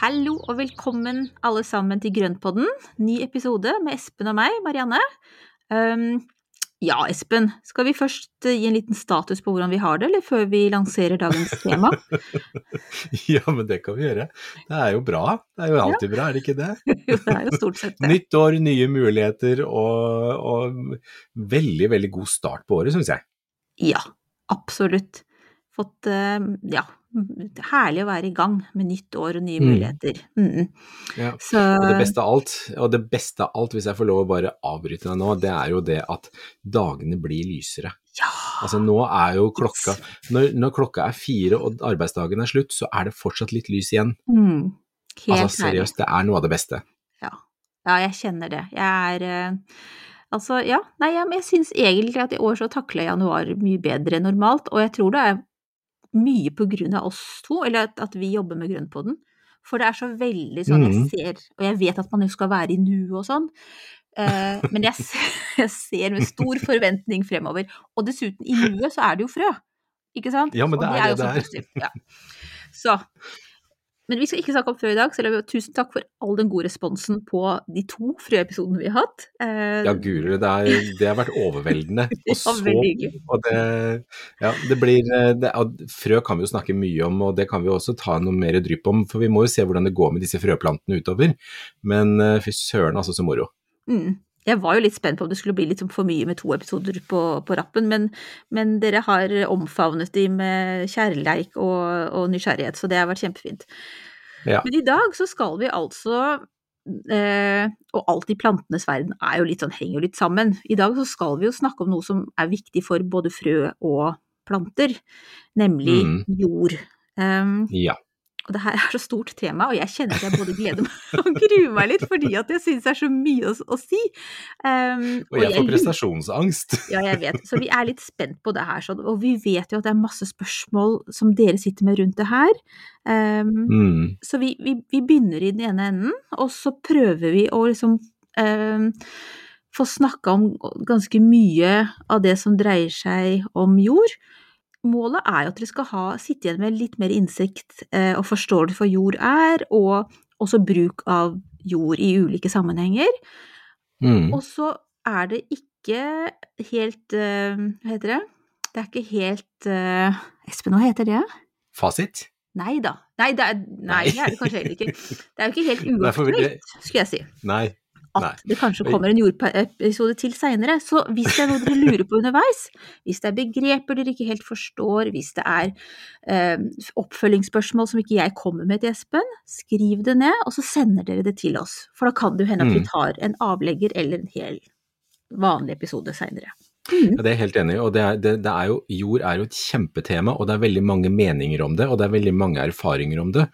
Hallo og velkommen alle sammen til Grøntpodden. Ny episode med Espen og meg, Marianne. Um, ja, Espen, skal vi først eh, gi en liten status på hvordan vi har det, eller før vi lanserer dagens tema? ja, men det kan vi gjøre. Det er jo bra. Det er jo alltid ja. bra, er det ikke det? jo, det er jo stort sett det. Nytt år, nye muligheter og, og veldig, veldig god start på året, syns jeg. Ja, absolutt. Fått, uh, ja, herlig å være i gang med nytt år og nye mm. muligheter. Mm. Ja. Så... Og det beste av alt, og det beste av alt, hvis jeg får lov å bare avbryte deg nå, det er jo det at dagene blir lysere. Ja. Altså nå er jo klokka når, når, klokka er fire og arbeidsdagen er slutt, så er det fortsatt litt lys igjen. Mm. Altså seriøst, det er noe av det beste. Ja, ja jeg kjenner det. Jeg er uh... Altså, ja, nei, jeg, jeg syns egentlig at i år så takler januar mye bedre enn normalt, og jeg tror det er mye på grunn av oss to, eller at, at vi jobber med Grønnpodden. For det er så veldig sånn jeg mm. ser, og jeg vet at man jo skal være i nuet og sånn, eh, men jeg, jeg, ser med stor forventning fremover. Og dessuten, i nuet så er det jo frø, ikke sant? Ja, men det er, det, er jo så Ja. Så men vi skal ikke snakke om frø i dag, selv om tusen takk for all den gode responsen på de to frøepisodene vi har hatt. Eh, ja, guri, det, det, har vært overveldende. Og så og det, ja, det blir eh, det, Frø kan vi jo snakke mye om, og det kan vi også ta noe mer drypp om, for vi må jo se hvordan det går med disse frøplantene utover. Men eh, fy søren, altså, så moro. Mm. Jeg var jo litt spent på om det skulle bli litt for mye med to episoder på, på rappen, men, men, dere har omfavnet de med kjærleik og, og, nysgjerrighet, så det har vært kjempefint. Ja. Men i dag så skal vi altså eh, Og alt i plantenes verden er jo litt sånn, henger jo litt sammen. I dag så skal vi jo snakke om noe som er viktig for både frø og planter, nemlig mm. jord. Um, ja. Og det her er så stort tema, og jeg kjenner at jeg både gleder meg og gruer meg litt, fordi at jeg syns det er så mye å, å si. Um, og, og jeg får prestasjonsangst. ja, jeg vet. Så vi er litt spent på det her. Sånn. Og vi vet jo at det er masse spørsmål som dere sitter med rundt det her. Um, mm. Så vi, vi, vi, begynner i den ene enden, og så prøver vi å liksom um, få snakka om ganske mye av det som dreier seg om jord. Målet er jo at dere skal ha, sitte igjen med litt mer innsikt eh, og forståelse for jord er, og også bruk av jord i ulike sammenhenger. Mm. Og så er det ikke helt eh, Hva heter det? Det er ikke helt eh, Espen, hva heter det? Fasit? Nei da. Nei, det er, nei, det er det kanskje heller ikke. Det er jo ikke helt uaktuelt, skulle jeg si. Nei, at Nei. det kanskje kommer en jordepisode til seinere. Så hvis det er noe dere lurer på underveis, hvis det er begreper dere ikke helt forstår, hvis det er eh, oppfølgingsspørsmål som ikke jeg kommer med til Espen, skriv det ned, og så sender dere det til oss. For da kan det hende at vi mm. tar en avlegger eller en hel vanlig episode seinere. Mm. Ja, det er jeg helt enig i. og det er, det, det er jo, Jord er jo et kjempetema, og det er veldig mange meninger om det, og det er veldig mange erfaringer om det.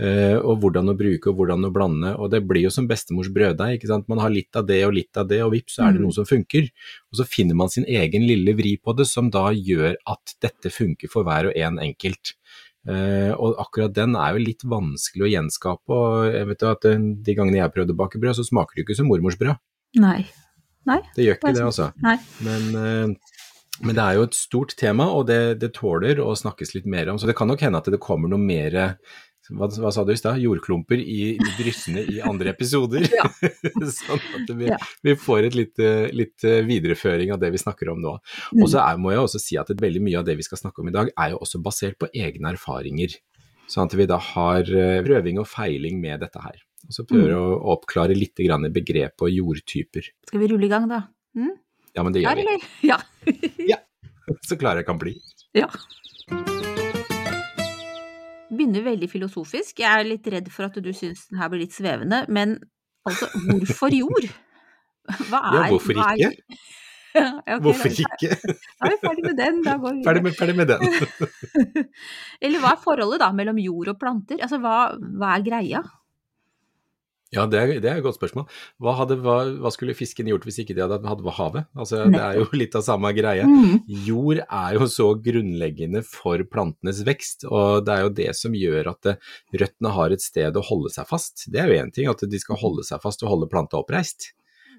Uh, og hvordan å bruke og hvordan å blande. og Det blir jo som bestemors brøddeig. ikke sant? Man har litt av det og litt av det, og vips, så er det mm. noe som funker. Og så finner man sin egen lille vri på det, som da gjør at dette funker for hver og en enkelt. Uh, og akkurat den er jo litt vanskelig å gjenskape. og jeg vet jo at De gangene jeg prøvde å bake brød, så smaker det ikke som mormors brød. Nei, Nei. Det gjør ikke det, altså. Men, uh, men, det er jo et stort tema, og det, det, tåler å snakkes litt mer om. Så det kan nok hende at det kommer noe mer hva, hva sa du i stad? Jordklumper i, i dryssene i andre episoder. sånn at vi, ja. vi får et litt, litt, videreføring av det vi snakker om nå. Mm. Og så må jeg også si at veldig mye av det vi skal snakke om i dag, er jo også basert på egne erfaringer. Sånn at vi da har eh, prøving og feiling med dette her. Og så prøver mm. å oppklare litt begrep og jordtyper. Skal vi rulle i gang, da? Mm? Ja, men det gjør vi. Ja. ja. Så klar jeg kan bli. Ja. Begynner veldig filosofisk. Jeg er litt redd for at du syns den her blir litt svevende, men altså, hvorfor jord? Hva er Ja, hvorfor ikke? Ja, okay, Hvorfor ikke? Da er vi ferdig med den, da går vi Ferdig med, ferdig med den. Eller hva er forholdet da mellom jord og planter? Altså hva, hva er greia? Ja, det er, det er et godt spørsmål. Hva, hadde, hva, hva skulle fisken gjort hvis ikke de hadde hatt havet? Altså, det er jo litt av samme greie. Mm. Jord er jo så grunnleggende for plantenes vekst, og det er jo det som gjør at det, røttene har et sted å holde seg fast. Det er jo én ting, at de skal holde seg fast og holde planta oppreist.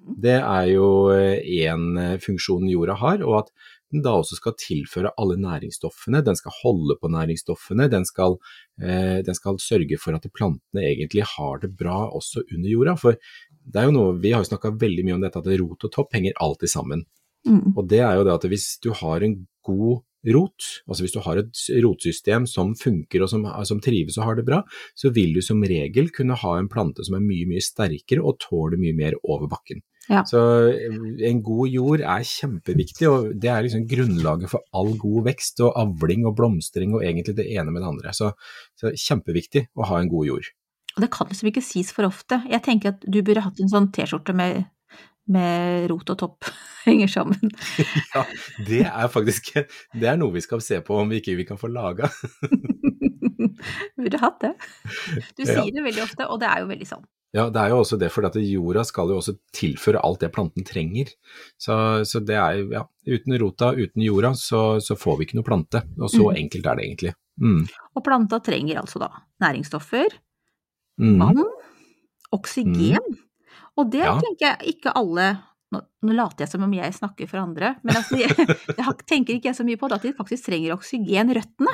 Det er jo én funksjon jorda har, og at den da også skal tilføre alle næringsstoffene, den skal holde på næringsstoffene, den skal, eh, den skal sørge for at plantene egentlig har det bra også under jorda. For det er jo noe, vi har jo snakka veldig mye om dette at rot og topp henger alltid sammen. Mm. Og det er jo det at hvis du har en god rot, altså hvis du har et rotsystem som funker og som, som trives og har det bra, så vil du som regel kunne ha en plante som er mye, mye sterkere og tåler mye mer over bakken. Ja. Så eh, en god jord er kjempeviktig, og det er liksom grunnlaget for all god vekst og avling og blomstring og egentlig det ene med det andre. Så, så kjempeviktig å ha en god jord. Og det kan liksom ikke sies for ofte. Jeg tenker at du burde hatt en sånn T-skjorte med, med rot og topp henger sammen. Ja, det er faktisk det er noe vi skal se på om vi ikke vi kan få laga. burde hatt det. Du Ja. sier det veldig ofte, og det er jo veldig sånn. Ja, det er jo også det, for at jorda skal jo også tilføre alt det planten trenger. Så, så det er jo, ja, uten rota, uten jorda, så, så får vi ikke noe plante. Og så Mm. enkelt er det egentlig. Mm. Og planta trenger altså da næringsstoffer, Mm. vann, oksygen. Og det Ja. tenker jeg ikke alle nå, nå later jeg som om jeg snakker for andre, men altså, jeg, jeg tenker ikke jeg så mye på det, at de faktisk trenger oksygen, røttene.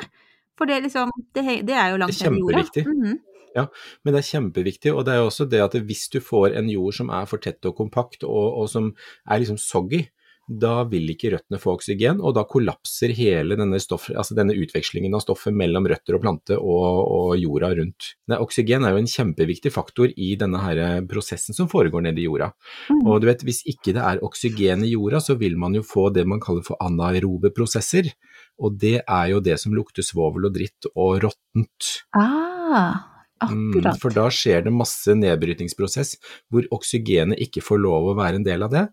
For det, liksom, det, det er jo langt ned i jorda. kjempeviktig. Mhm. Men det er kjempeviktig, og det er også det at hvis du får en jord som er for tett og kompakt, og, og som er liksom soggy, da vil ikke røttene få oksygen, og da kollapser hele denne, stoff, altså denne utvekslingen av stoffet mellom røtter og plante og, og jorda rundt. Nei, oksygen er jo en kjempeviktig faktor i denne her prosessen som foregår nede i jorda. Mhm. Og du vet, hvis ikke det er oksygen i jorda, så vil man jo få det man kaller for anaerobe prosesser, og det er jo det som lukter svovel og dritt og råttent. Ah, Mm. For da skjer det masse nedbrytningsprosess hvor oksygenet ikke får lov å være en del av det,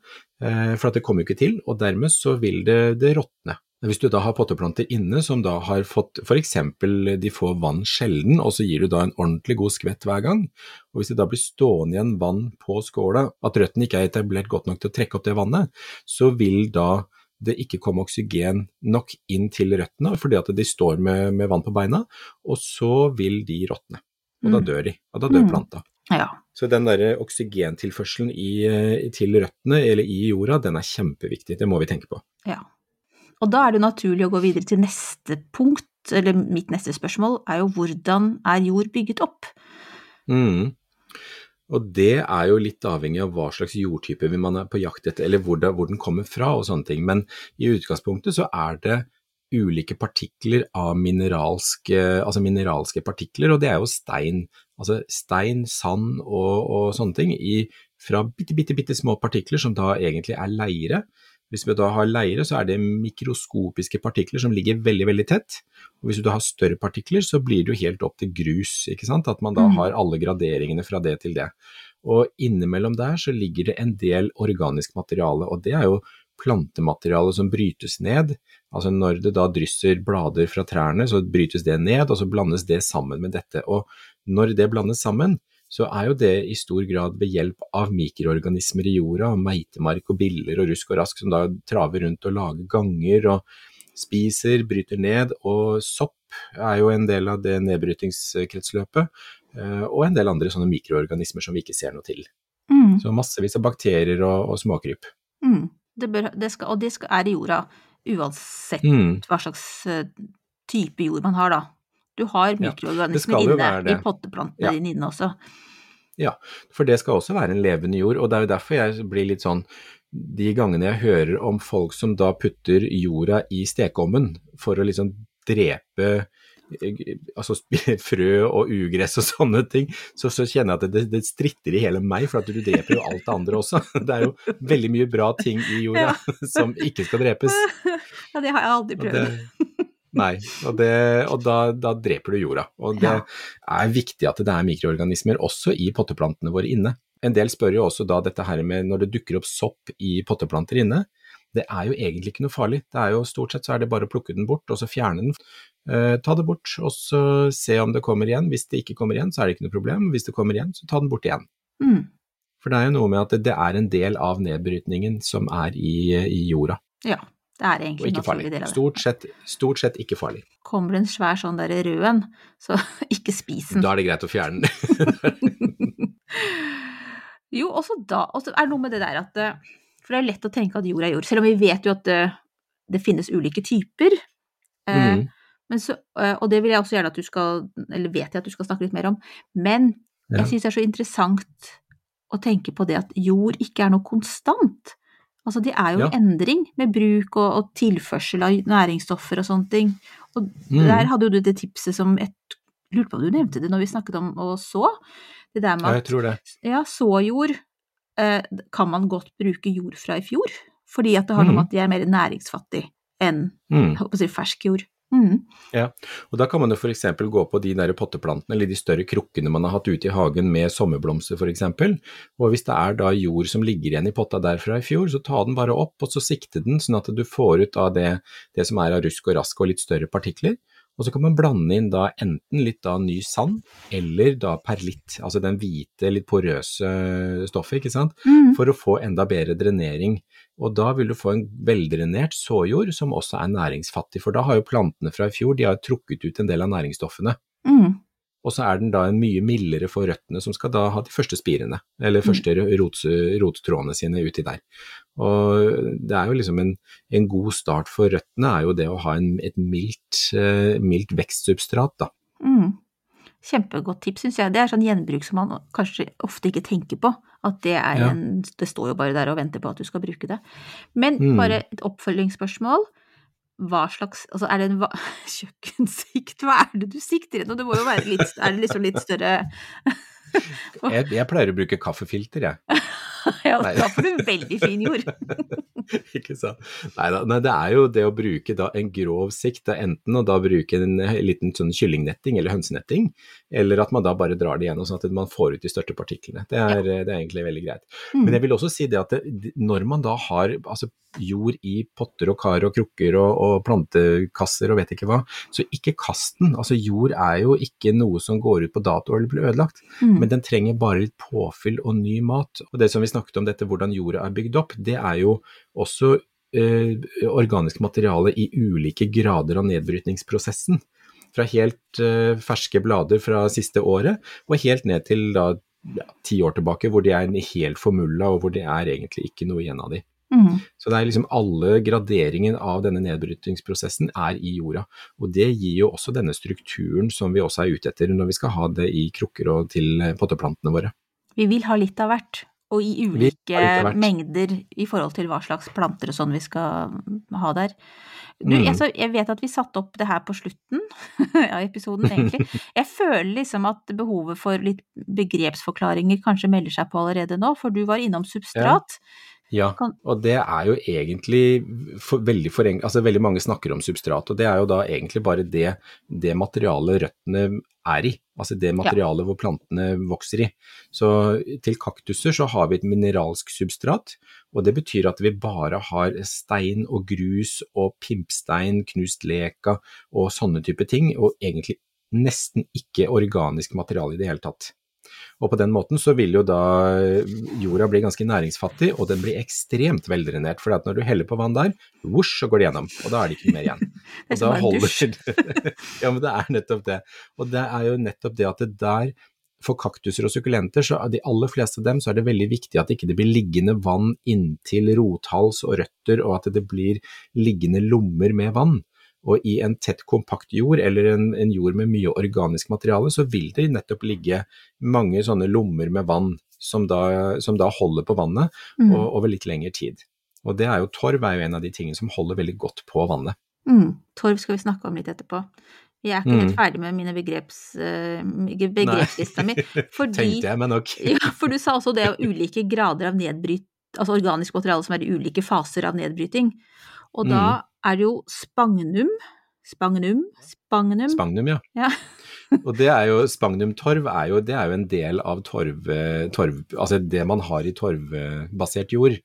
eh, for at det kommer jo ikke til, og dermed så vil det, det råtne. Hvis du da har potteplanter inne som da har fått f.eks. de får vann sjelden, og så gir du da en ordentlig god skvett hver gang, og hvis det da blir stående igjen vann på skåla, at røttene ikke er etablert godt nok til å trekke opp det vannet, så vil da det ikke komme oksygen nok inn til røttene, fordi at de står med, med vann på beina, og så vil de råtne. Og da Mm. dør de, og da dør Mm. planta. Ja. Så den der oksygentilførselen i, eh, til røttene eller i jorda, den er kjempeviktig, det må vi tenke på. Ja. Og da er det naturlig å gå videre til neste punkt, eller mitt neste spørsmål er jo hvordan er jord bygget opp? Mm. Og det er jo litt avhengig av hva slags jordtype man er på jakt etter, eller hvor, det, hvor den kommer fra og sånne ting. Men i utgangspunktet så er det ulike partikler av mineralske, altså mineralske partikler, og det er jo stein. Altså stein, sand og, og sånne ting i, fra bitte, bitte, bitte små partikler som da egentlig er leire. Hvis vi da har leire, så er det mikroskopiske partikler som ligger veldig, veldig tett. Og hvis du da har større partikler, så blir det jo helt opp til grus, ikke sant. At man da Mm. har alle graderingene fra det til det. Og innimellom der så ligger det en del organisk materiale, og det er jo plantemateriale som brytes ned. Altså når det da drysser blader fra trærne, så brytes det ned, og så blandes det sammen med dette. Og når det blandes sammen, så er jo det i stor grad ved hjelp av mikroorganismer i jorda, meitemark og biller og rusk og rask som da traver rundt og lager ganger og spiser, bryter ned, og sopp er jo en del av det nedbrytingskretsløpet, eh, og en del andre sånne mikroorganismer som vi ikke ser noe til. Mm. Så massevis av bakterier og, og småkryp. Mm. Det bør, det skal, og det skal, er i jorda uansett Mm. hva slags eh, type jord man har, da. Du har mikroorganismer ja, inne i potteplantene Ja. dine inne også. For det skal også være en levende jord, og det er jo derfor jeg blir litt sånn De gangene jeg hører om folk som da putter jorda i stekeovnen for å liksom drepe altså frø og ugress og sånne ting, så, så kjenner jeg at det, det stritter i hele meg, for at du dreper jo alt det andre også. Det er jo veldig mye bra ting i jorda som ikke skal drepes. Ja, det har jeg aldri Og prøvd. det, nei, og, det, og da, da dreper du jorda. Og det Ja. er viktig at det er mikroorganismer også i potteplantene våre inne. En del spør jo også da dette her med når det dukker opp sopp i potteplanter inne, det er jo egentlig ikke noe farlig. Det er jo Stort sett så er det bare å plukke den bort, og så fjerne den. Eh, ta det bort, og så se om det kommer igjen. Hvis det ikke kommer igjen, så er det ikke noe problem. Hvis det kommer igjen, så ta den bort igjen. Mm. For det er jo noe med at det, er en del av nedbrytningen som er i, i jorda, Ja, det er egentlig en naturlig del av det. Stort sett, stort sett ikke farlig. Kommer det en svær sånn der rød en, så ikke spis den. Da er det greit å fjerne den. jo, også da Og så er det noe med det der at eh, For det er lett å tenke at jord er jord, selv om vi vet jo at det, det finnes ulike typer. Eh, men så, eh, og det vil jeg også gjerne at du skal Eller vet jeg at du skal snakke litt mer om. Men jeg syns det er så interessant å tenke på det at jord ikke er noe konstant. Altså det er jo Ja. endring med bruk og, og tilførsel av næringsstoffer og sånne ting. Og mm. der hadde jo du det tipset som jeg lurte på om du nevnte det når vi snakket om å så. Det der med Ja, at det. ja, såjord eh, kan man godt bruke jord fra i fjor, fordi at det har noe Mhm. med at de er mer næringsfattig enn Mm. si, fersk jord. Mm. Og da kan man jo f.eks. gå på de der potteplantene eller de større krukkene man har hatt ute i hagen med sommerblomster f.eks. Og hvis det er da jord som ligger igjen i potta derfra i fjor, så ta den bare opp og så sikte den sånn at du får ut av det, det som er av rusk og rask og litt større partikler. Og så kan man blande inn da enten litt da ny sand, eller da perlitt, altså den hvite, litt porøse stoffet, ikke sant, Mm. for å få enda bedre drenering. Og da vil du få en veldrenert såjord som også er næringsfattig, for da har jo plantene fra i fjor de har trukket ut en del av næringsstoffene. Mm. Og så er den da en mye mildere for røttene, som skal da ha de første spirene, eller første rot, rottrådene sine uti der. Og det er jo liksom en, en god start for røttene, er jo det å ha en, et mildt, uh, mildt vekstsubstrat, da. Mm. Kjempegodt tips, syns jeg. Det er sånn gjenbruk som man kanskje ofte ikke tenker på. At det er Ja. en Det står jo bare der og venter på at du skal bruke det. Men Mm. bare et oppfølgingsspørsmål. Hva slags Altså, er det en va kjøkkensikt? Hva er det du sikter etter? Det må jo være litt Er det liksom litt større Jeg, jeg pleier å bruke kaffefilter, jeg. Ja, da får du veldig fin jord. Ikke sant. Neida, Nei, det er jo det å bruke da en grov sikt, det er enten å da bruke en liten sånn kyllingnetting eller hønsenetting, eller at man da bare drar det igjennom sånn at man får ut de største partiklene. Det er, det er egentlig veldig greit. Mm. Men jeg vil også si det at det, når man da har altså, jord i potter og kar og krukker og, og plantekasser og vet ikke hva, så ikke kast den. Altså jord er jo ikke noe som går ut på dato eller blir ødelagt, Mm. men den trenger bare litt påfyll og ny mat. Og det som vi snakket om dette, hvordan jorda er bygd opp, det er jo også eh, organisk materiale i ulike grader av nedbrytningsprosessen. Fra helt eh, ferske blader fra siste året, og helt ned til da ja, ti år tilbake, hvor de er helt formulla, og hvor det er egentlig ikke noe igjen av de. Mm. Så det er liksom alle graderingen av denne nedbrytningsprosessen er i jorda. Og det gir jo også denne strukturen som vi også er ute etter når vi skal ha det i krukker og til eh, potteplantene våre. Vi vil ha litt av hvert, og i ulike mengder i forhold til hva slags planter og sånn vi skal ha der. Du, Mm. jeg, jeg vet at vi satte opp det her på slutten av episoden, egentlig. Jeg føler liksom at behovet for litt begrepsforklaringer kanskje melder seg på allerede nå, for du var innom substrat. Ja, ja. og det er jo egentlig for, veldig forenklet, altså veldig mange snakker om substrat, og det er jo da egentlig bare det, det materialet røttene er i, altså det materialet hvor plantene vokser i. Så til kaktuser så har vi et mineralsk substrat, og det betyr at vi bare har stein og grus og pimpstein, knust leka og sånne type ting, og egentlig nesten ikke organisk materiale i det hele tatt. Og på den måten så vil jo da jorda bli ganske næringsfattig, og den blir ekstremt veldrenert. For når du heller på vann der, vosj, så går det gjennom, og da er det ikke mer igjen. Det er Og som en dusj. Ja, men det er nettopp det. Og det er jo nettopp det at det der for kaktuser og sukkulenter, så er de aller fleste av dem, så er det veldig viktig at det ikke blir liggende vann inntil rothals og røtter, og at det blir liggende lommer med vann. Og i en tett, kompakt jord, eller en, en jord med mye organisk materiale, så vil det nettopp ligge mange sånne lommer med vann som da, som da holder på vannet Mm. og, over litt lengre tid. Og det er jo torv er jo en av de tingene som holder veldig godt på vannet. Mm. Torv skal vi snakke om litt etterpå. Jeg er ikke helt Mm. ferdig med mine begreps, eh, begrepslista mi. Fordi, Tenkte jeg men nok. ja, for du sa også det ulike grader av nedbryt, altså organisk materiale som er i ulike faser av nedbryting. Og da Mm. er det jo spagnum, spagnum, spagnum, Spagnum, ja. Ja. Og det er jo, Spagnumtorv er jo, det er jo en del av torv, torv, altså det man har i torvbasert jord.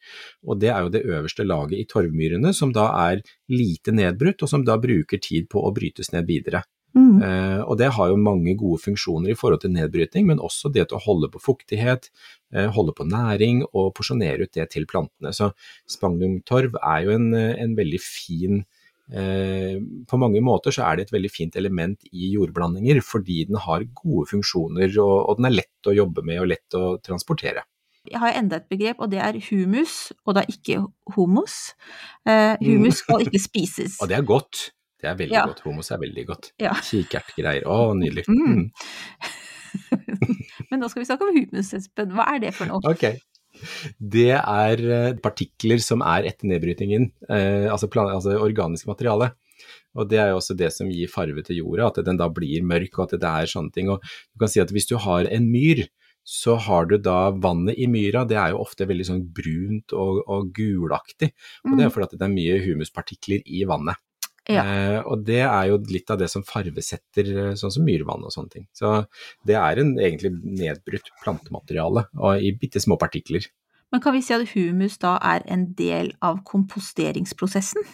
Og det er jo det øverste laget i torvmyrene, som da er lite nedbrutt, og som da bruker tid på å brytes ned videre. Mm. Eh, og det har jo mange gode funksjoner i forhold til nedbrytning, men også det til å holde på fuktighet, eh, holde på næring og porsjonere ut det til plantene. Så spagnumtorv er jo en, en veldig fin eh, På mange måter så er det et veldig fint element i jordblandinger, fordi den har gode funksjoner og, og den er lett å jobbe med og lett å transportere. Jeg har enda et begrep, og det er humus, og da ikke humus. Eh, humus skal ikke spises. Og det er godt. Det er veldig Ja. godt. Homos er veldig godt. Ja. Kikertgreier. Å, nydelig. Mm. Mm. Men nå skal vi snakke om humus, Espen. Hva er det for noe? Okay. Det er eh, partikler som er etter nedbrytingen, eh, altså, plan, altså organisk materiale. Og det er jo også det som gir farve til jorda, at den da blir mørk og at det er sånne ting. Og du kan si at hvis du har en myr, så har du da vannet i myra, det er jo ofte veldig sånn brunt og, og gulaktig. Og det er fordi at det er mye humuspartikler i vannet. Ja. Eh, og det er jo litt av det som farvesetter eh, sånn som myrvann og sånne ting. Så det er en egentlig nedbrutt plantemateriale og i bitte små partikler. Men kan vi si at humus da er en del av komposteringsprosessen?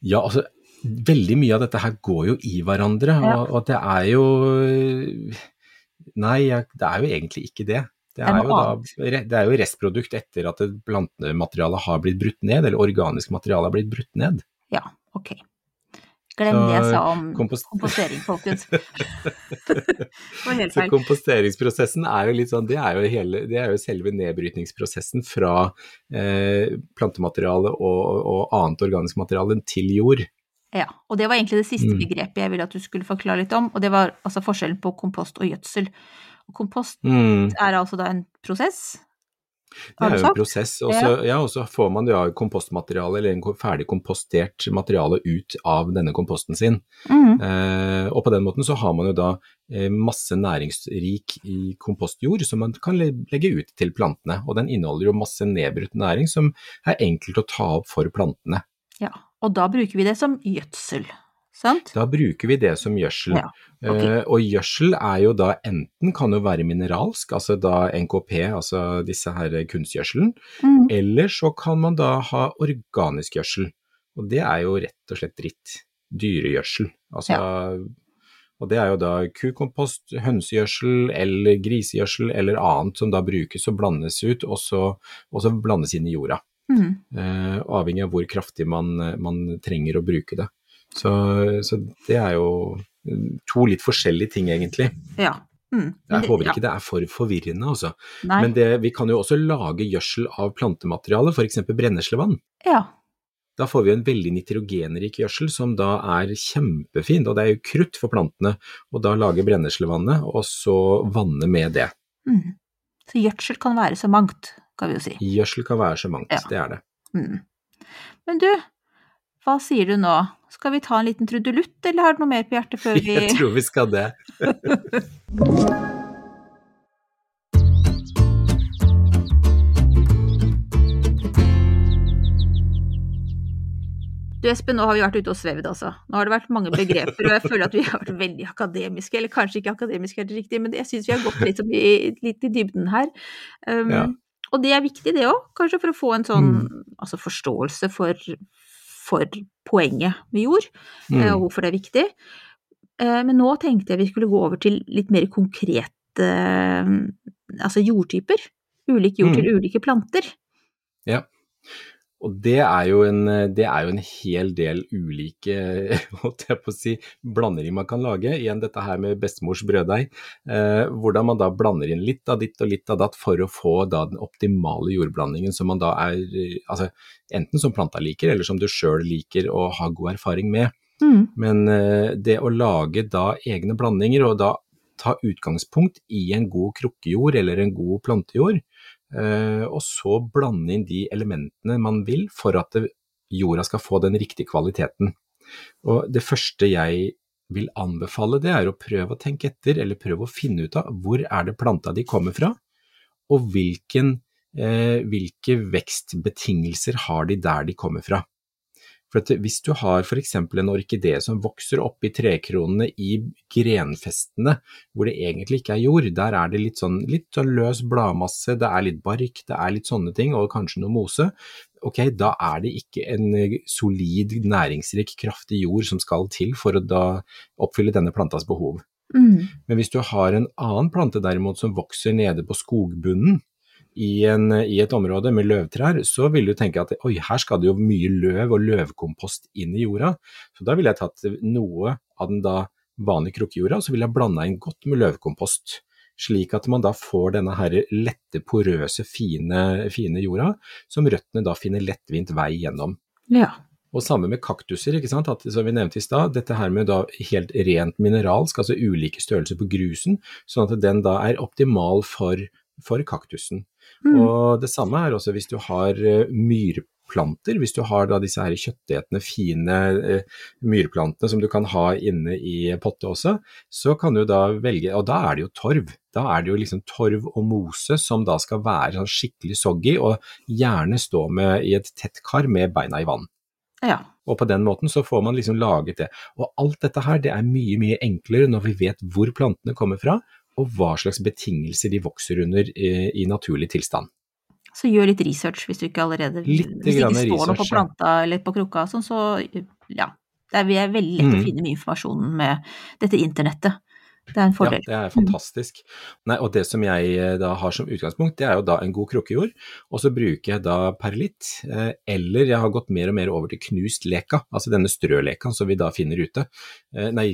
Ja, altså veldig mye av dette her går jo i hverandre, Ja. og, og det er jo Nei, det er jo egentlig ikke det. Det er jo da, det er jo restprodukt etter at det plantematerialet har blitt brutt ned, eller organisk materiale har blitt brutt ned. Ja, ok. Glem det jeg sa om kompost- kompostering, folkens. Så komposteringsprosessen er jo litt sånn, det er jo, hele, det er jo selve nedbrytningsprosessen fra eh, plantemateriale og, og annet organisk materiale til jord. Ja, og det var egentlig det siste Mm. begrepet jeg ville at du skulle forklare litt om, og det var altså forskjellen på kompost og gjødsel. Kompost Mm. er altså da en prosess. Det er jo en prosess, og så ja, får man ja, kompostmateriale eller en ferdig kompostert materiale ut av denne komposten sin. Mm. Eh, og på den måten så har man jo da eh, masse næringsrik i kompostjord som man kan legge ut til plantene. Og den inneholder jo masse nedbrutt næring som er enkelt å ta opp for plantene. Ja, og da bruker vi det som gjødsel, sant? Da bruker vi det som gjødsel. Ja, okay. Eh, og gjødsel er jo da enten kan jo være mineralsk, altså da NKP, altså disse her kunstgjødselen, mm. eller så kan man da ha organisk gjødsel. Og det er jo rett og slett dritt. Dyregjødsel. Altså, Og det er jo da kukompost, hønsegjødsel eller grisegjødsel eller annet som da brukes og blandes ut, og så, og så blandes inn i jorda. Mm. Uh, avhengig av hvor kraftig man, man trenger å bruke det. Så, så det er jo to litt forskjellige ting, egentlig. Ja. Mm. Jeg håper håper ja. ikke det er for forvirrende, altså. Nei. Men det, vi kan jo også lage gjødsel av plantemateriale, f.eks. brenneslevann. Ja. Da får vi en veldig nitrogenrik gjødsel som da er kjempefin, og det er jo krutt for plantene. Og da lage brenneslevannet, og så vanne med det. Mm. Så gjødsel kan være så mangt, kan vi jo si. Gjødsel kan være så mangt, Ja. det er det. Mm. Men du, hva sier du nå? Skal vi ta en liten trudelutt, eller har du noe mer på hjertet før vi Jeg tror vi skal det. Du Espen, nå har vi vært ute og svevd, altså. Nå har det vært mange begreper, og jeg føler at vi har vært veldig akademiske. Eller kanskje ikke akademiske helt riktig, men jeg syns vi har gått litt, i, litt i dybden her. Um, Ja. Og det er viktig, det òg, kanskje for å få en sånn Mm. altså forståelse for, for poenget vi gjorde, mm. og Mm. hvorfor det er viktig. Eh, Men nå tenkte jeg vi skulle gå over til litt mer konkrete altså jordtyper. Ulik jord Mm. til ulike planter. Ja. Og det er jo en, det er jo en hel del ulike holdt jeg på å si, blanderinger man kan lage. Igjen dette her med bestemors brøddeig. Eh, hvordan man da blander inn litt av ditt og litt av datt for å få da den optimale jordblandingen som man da er altså, enten som planta liker, eller som du sjøl liker å ha god erfaring med. Mm. Men eh, det å lage da egne blandinger, og da ta utgangspunkt i en god krukkejord eller en god plantejord, og så blande inn de elementene man vil for at jorda skal få den riktige kvaliteten. Og det første jeg vil anbefale, det er å prøve å tenke etter, eller prøve å finne ut av hvor er det planta de kommer fra, og hvilken, eh, hvilke vekstbetingelser har de der de kommer fra. For hvis du har f.eks. en orkidé som vokser opp i trekronene i grenfestene, hvor det egentlig ikke er jord, der er det litt sånn, litt sånn løs bladmasse, det er litt bark, det er litt sånne ting, og kanskje noe mose, ok, da er det ikke en solid, næringsrik, kraftig jord som skal til for å da oppfylle denne plantas behov. Mm. Men hvis du har en annen plante derimot som vokser nede på skogbunnen i, en, i et område med løvtrær, så vil du tenke at oi, her skal det jo mye løv og løvkompost inn i jorda. Så da ville jeg tatt noe av den da vanlige krukkejorda, og så ville jeg blanda inn godt med løvkompost. Slik at man da får denne her lette, porøse, fine, fine jorda, som røttene da finner lettvint vei gjennom. Ja. Og samme med kaktuser, ikke sant? At, som vi nevnte i stad, dette her med da helt rent mineralsk, altså ulike størrelser på grusen, sånn at den da er optimal for, for kaktusen. Mm. Og det samme er også hvis du har eh, myrplanter, hvis du har da disse her kjøttetende, fine eh, myrplantene som du kan ha inne i potte også, så kan du da velge, og da er det jo torv. Da er det jo liksom torv og mose som da skal være sånn skikkelig soggy, og gjerne stå med i et tett kar med beina i vann. Ja. Og på den måten så får man liksom laget det. Og alt dette her, det er mye, mye enklere når vi vet hvor plantene kommer fra, og hva slags betingelser de vokser under i, i naturlig tilstand. Så gjør litt research hvis du ikke allerede Litt Hvis det ikke står noe på planta eller på krukka, sånn, så ja. Det er, veldig lett å Mhm. finne mye informasjon med dette internettet. Det er en fordel. Ja, det er fantastisk. Nei, og det som jeg eh, da har som utgangspunkt, det er jo da en god krukkejord, og så bruker jeg da perlitt, eh, eller jeg har gått mer og mer over til knust leka, altså denne strøleka som vi da finner ute. Eh, nei,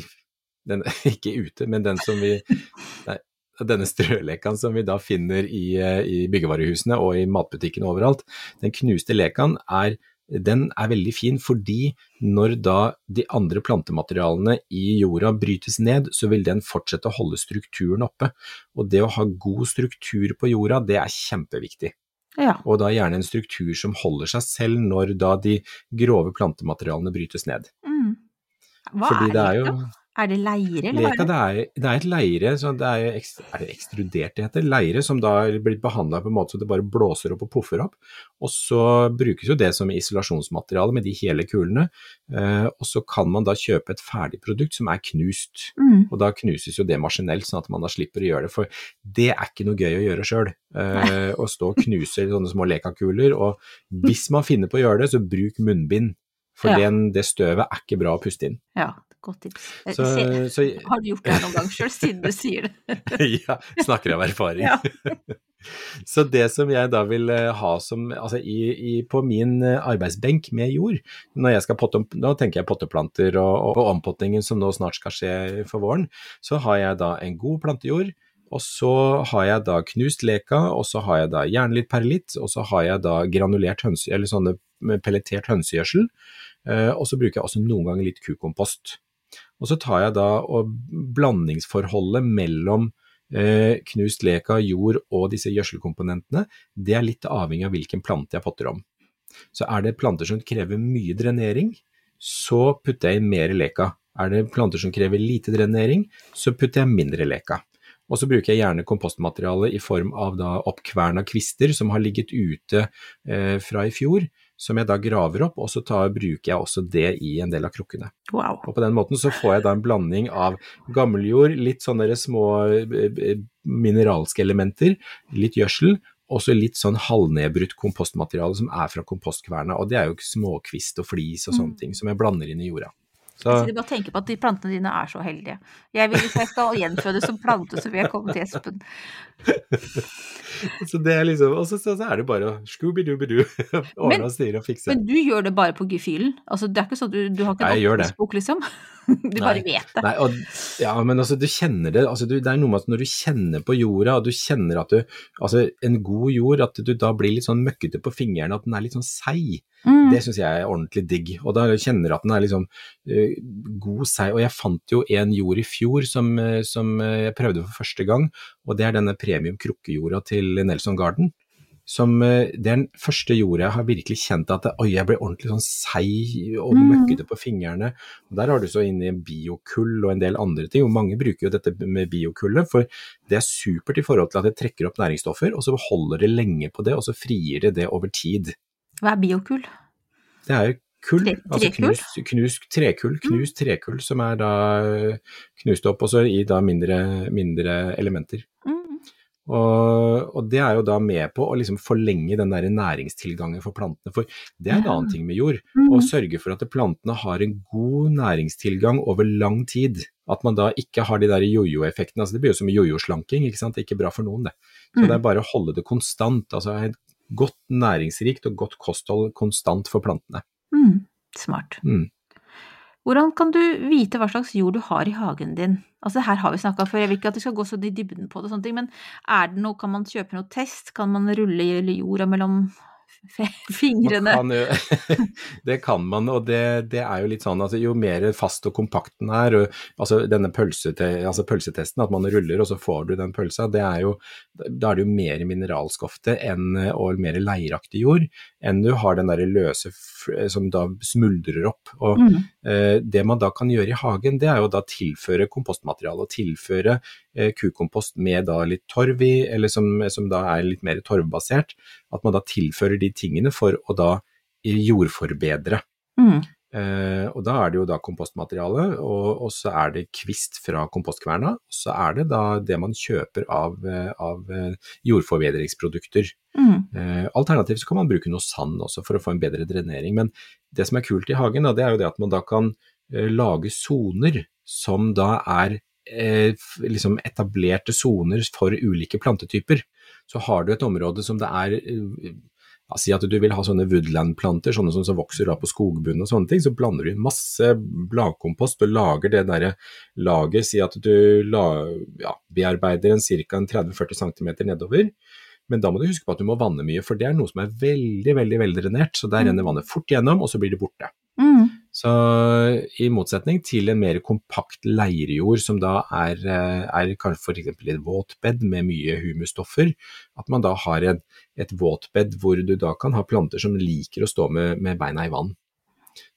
den, ikke ute, men den som vi Nei, denne strølekaen som vi da finner i, eh, i byggevarehusene og i matbutikkene overalt. Den knuste lekaen er den er veldig fin fordi når da de andre plantematerialene i jorda brytes ned, så vil den fortsette å holde strukturen oppe. Og det å ha god struktur på jorda, det er kjempeviktig. Ja. Og da gjerne en struktur som holder seg selv når da de grove plantematerialene brytes ned. Mm. Hva Fordi er det jo Er det leire, eller Leka, det? er, det er et leire, så det er, er det ekstrudert det heter? Leire som da er blitt behandla på en måte så det bare blåser opp og puffer opp. Og så brukes jo det som isolasjonsmateriale med de hele kulene. Eh, og så kan man da kjøpe et ferdig produkt som er knust. Mm. Og da knuses jo det maskinelt, sånn at man da slipper å gjøre det. For det er ikke noe gøy å gjøre sjøl. Eh, å stå og knuse sånne små lekakuler. Og hvis man finner på å gjøre det, så bruk munnbind. For Ja. den, det støvet er ikke bra å puste inn. Ja, godt tips. Så, ser- så Har du gjort det noen gang sjøl, siden du sier det? ja, snakker av erfaring. Ja. Så det som jeg da vil eh, ha som, altså i, i, på min eh, arbeidsbenk med jord, når jeg skal potte om, nå tenker jeg potteplanter og, og, og ompottingen som nå snart skal skje for våren, så har jeg da en god plantejord, og så har jeg da knust leka, og så har jeg da jernlitt perlitt, og så har jeg da granulert hønse, eller sånne pelletert hønsegjødsel, eh, og så bruker jeg også noen ganger litt kukompost. Og så tar jeg da blandingsforholdet mellom eh, knust leka, jord og disse gjødselkomponentene, det er litt avhengig av hvilken plante jeg potter om. Så er det planter som krever mye drenering, så putter jeg inn mer leka. Er det planter som krever lite drenering, så putter jeg mindre leka. Og så bruker jeg gjerne kompostmateriale i form av oppkverna kvister som har ligget ute eh, fra i fjor, som jeg da graver opp, og så tar, bruker jeg også det i en del av krukkene. Wow. Og på den måten så får jeg da en blanding av gammeljord, litt sånne små eh, eh, mineralske elementer, litt gjødsel, og så litt sånn halvnedbrutt kompostmateriale som er fra kompostkverna. Og det er jo småkvist og flis og sånne Mm. ting som jeg blander inn i jorda. Så, Jeg sitter bare og tenker på at de plantene dine er så heldige. Jeg vil, Hvis jeg skal gjenfødes som plante, så vil jeg komme til Espen. så det er liksom, og så, så, så er det bare å scooby-dooby-doo, ordne og styre og fikse. Men du gjør det bare på gefühlen? Altså, det er ikke sånn du, du har ikke en oppskriftsbok, liksom? Du bare Nei. vet det. Nei, og, ja, men altså, du kjenner det. Altså, du, det er noe med at når du kjenner på jorda, og du kjenner at du Altså, en god jord, at du da blir litt sånn møkkete på fingrene, at den er litt sånn seig. Mm. Det syns jeg er ordentlig digg. Og da kjenner du at den er liksom uh, god seig. Og jeg fant jo en jord i fjor som, uh, som eh, jeg prøvde for første gang, og det er denne premium krukkejorda til Nelson Garden. Som, eh, det er den første jorda jeg har virkelig kjent at oi, jeg ble ordentlig sånn seig og Mm. møkkete på fingrene. Og Der har du så inni biokull og en del andre ting, og mange bruker jo dette med biokullet, for det er supert i forhold til at det trekker opp næringsstoffer, og så holder det lenge på det, og så frigir det det over tid. Hva er biokull? Det er jo kull, Tre- altså knust, knust trekull, knust trekull som er da eh, knust opp også i da mindre, mindre elementer. Mm. Og, og det er jo da med på å liksom forlenge den der næringstilgangen for plantene, for det er en annen ting med jord. Mm. Å sørge for at plantene har en god næringstilgang over lang tid. At man da ikke har de der jojo-effektene. Altså det blir jo som jojo-slanking, ikke sant. Det er ikke bra for noen, det. Så Mm. det er bare å holde det konstant. Altså et godt næringsrikt og godt kosthold konstant for plantene. Mm. Smart. Mm. Hvordan kan du vite hva slags jord du har i hagen din? Altså her har vi snakka før, jeg vil ikke at vi skal gå så i dybden på det, og sånne ting, men er det noe, kan man kjøpe noe test? Kan man rulle jorda mellom fingrene? Kan jo, det kan man, og det, det er jo litt sånn altså jo mer fast og kompakt den er, og, altså denne pølsete, altså pølsetesten, at man ruller og så får du den pølsa, det er jo, da er det jo mer mineralskofte enn, og mer leiraktig jord, enn du har den derre løse som da smuldrer opp. Og Mm. eh, det man da kan gjøre i hagen, det er jo da tilføre kompostmateriale, og tilføre eh, kukompost med da litt torv i, eller som, som da er litt mer torvbasert, at man da tilfører de tingene for å da jordforbedre. Mm. Eh, og da er det jo da kompostmateriale, og, og så er det kvist fra kompostkverna, og så er det da det man kjøper av, eh, av eh, jordforbedringsprodukter. Mm. Eh, alternativt så kan man bruke noe sand også for å få en bedre drenering, men det som er kult i hagen, da, det er jo det at man da kan eh, lage soner som da er eh, liksom etablerte soner for ulike plantetyper. Så har du et område som det er ja, Si at du vil ha sånne woodland-planter, sånne som som vokser da på skogbunnen og sånne ting, så blander du inn masse bladkompost og lager det derre laget. Si at du la, ja, bearbeider en ca. 30-40 cm nedover. Men da må du huske på at du må vanne mye, for det er noe som er veldig veldig veldig drenert. Så der Mm. renner vannet fort gjennom, og så blir det borte. Mm. Så i motsetning til en mer kompakt leirjord, som da er, eh, er kanskje f.eks. et våtbed med mye humusstoffer, at man da har et, et våtbed hvor du da kan ha planter som liker å stå med, med beina i vann.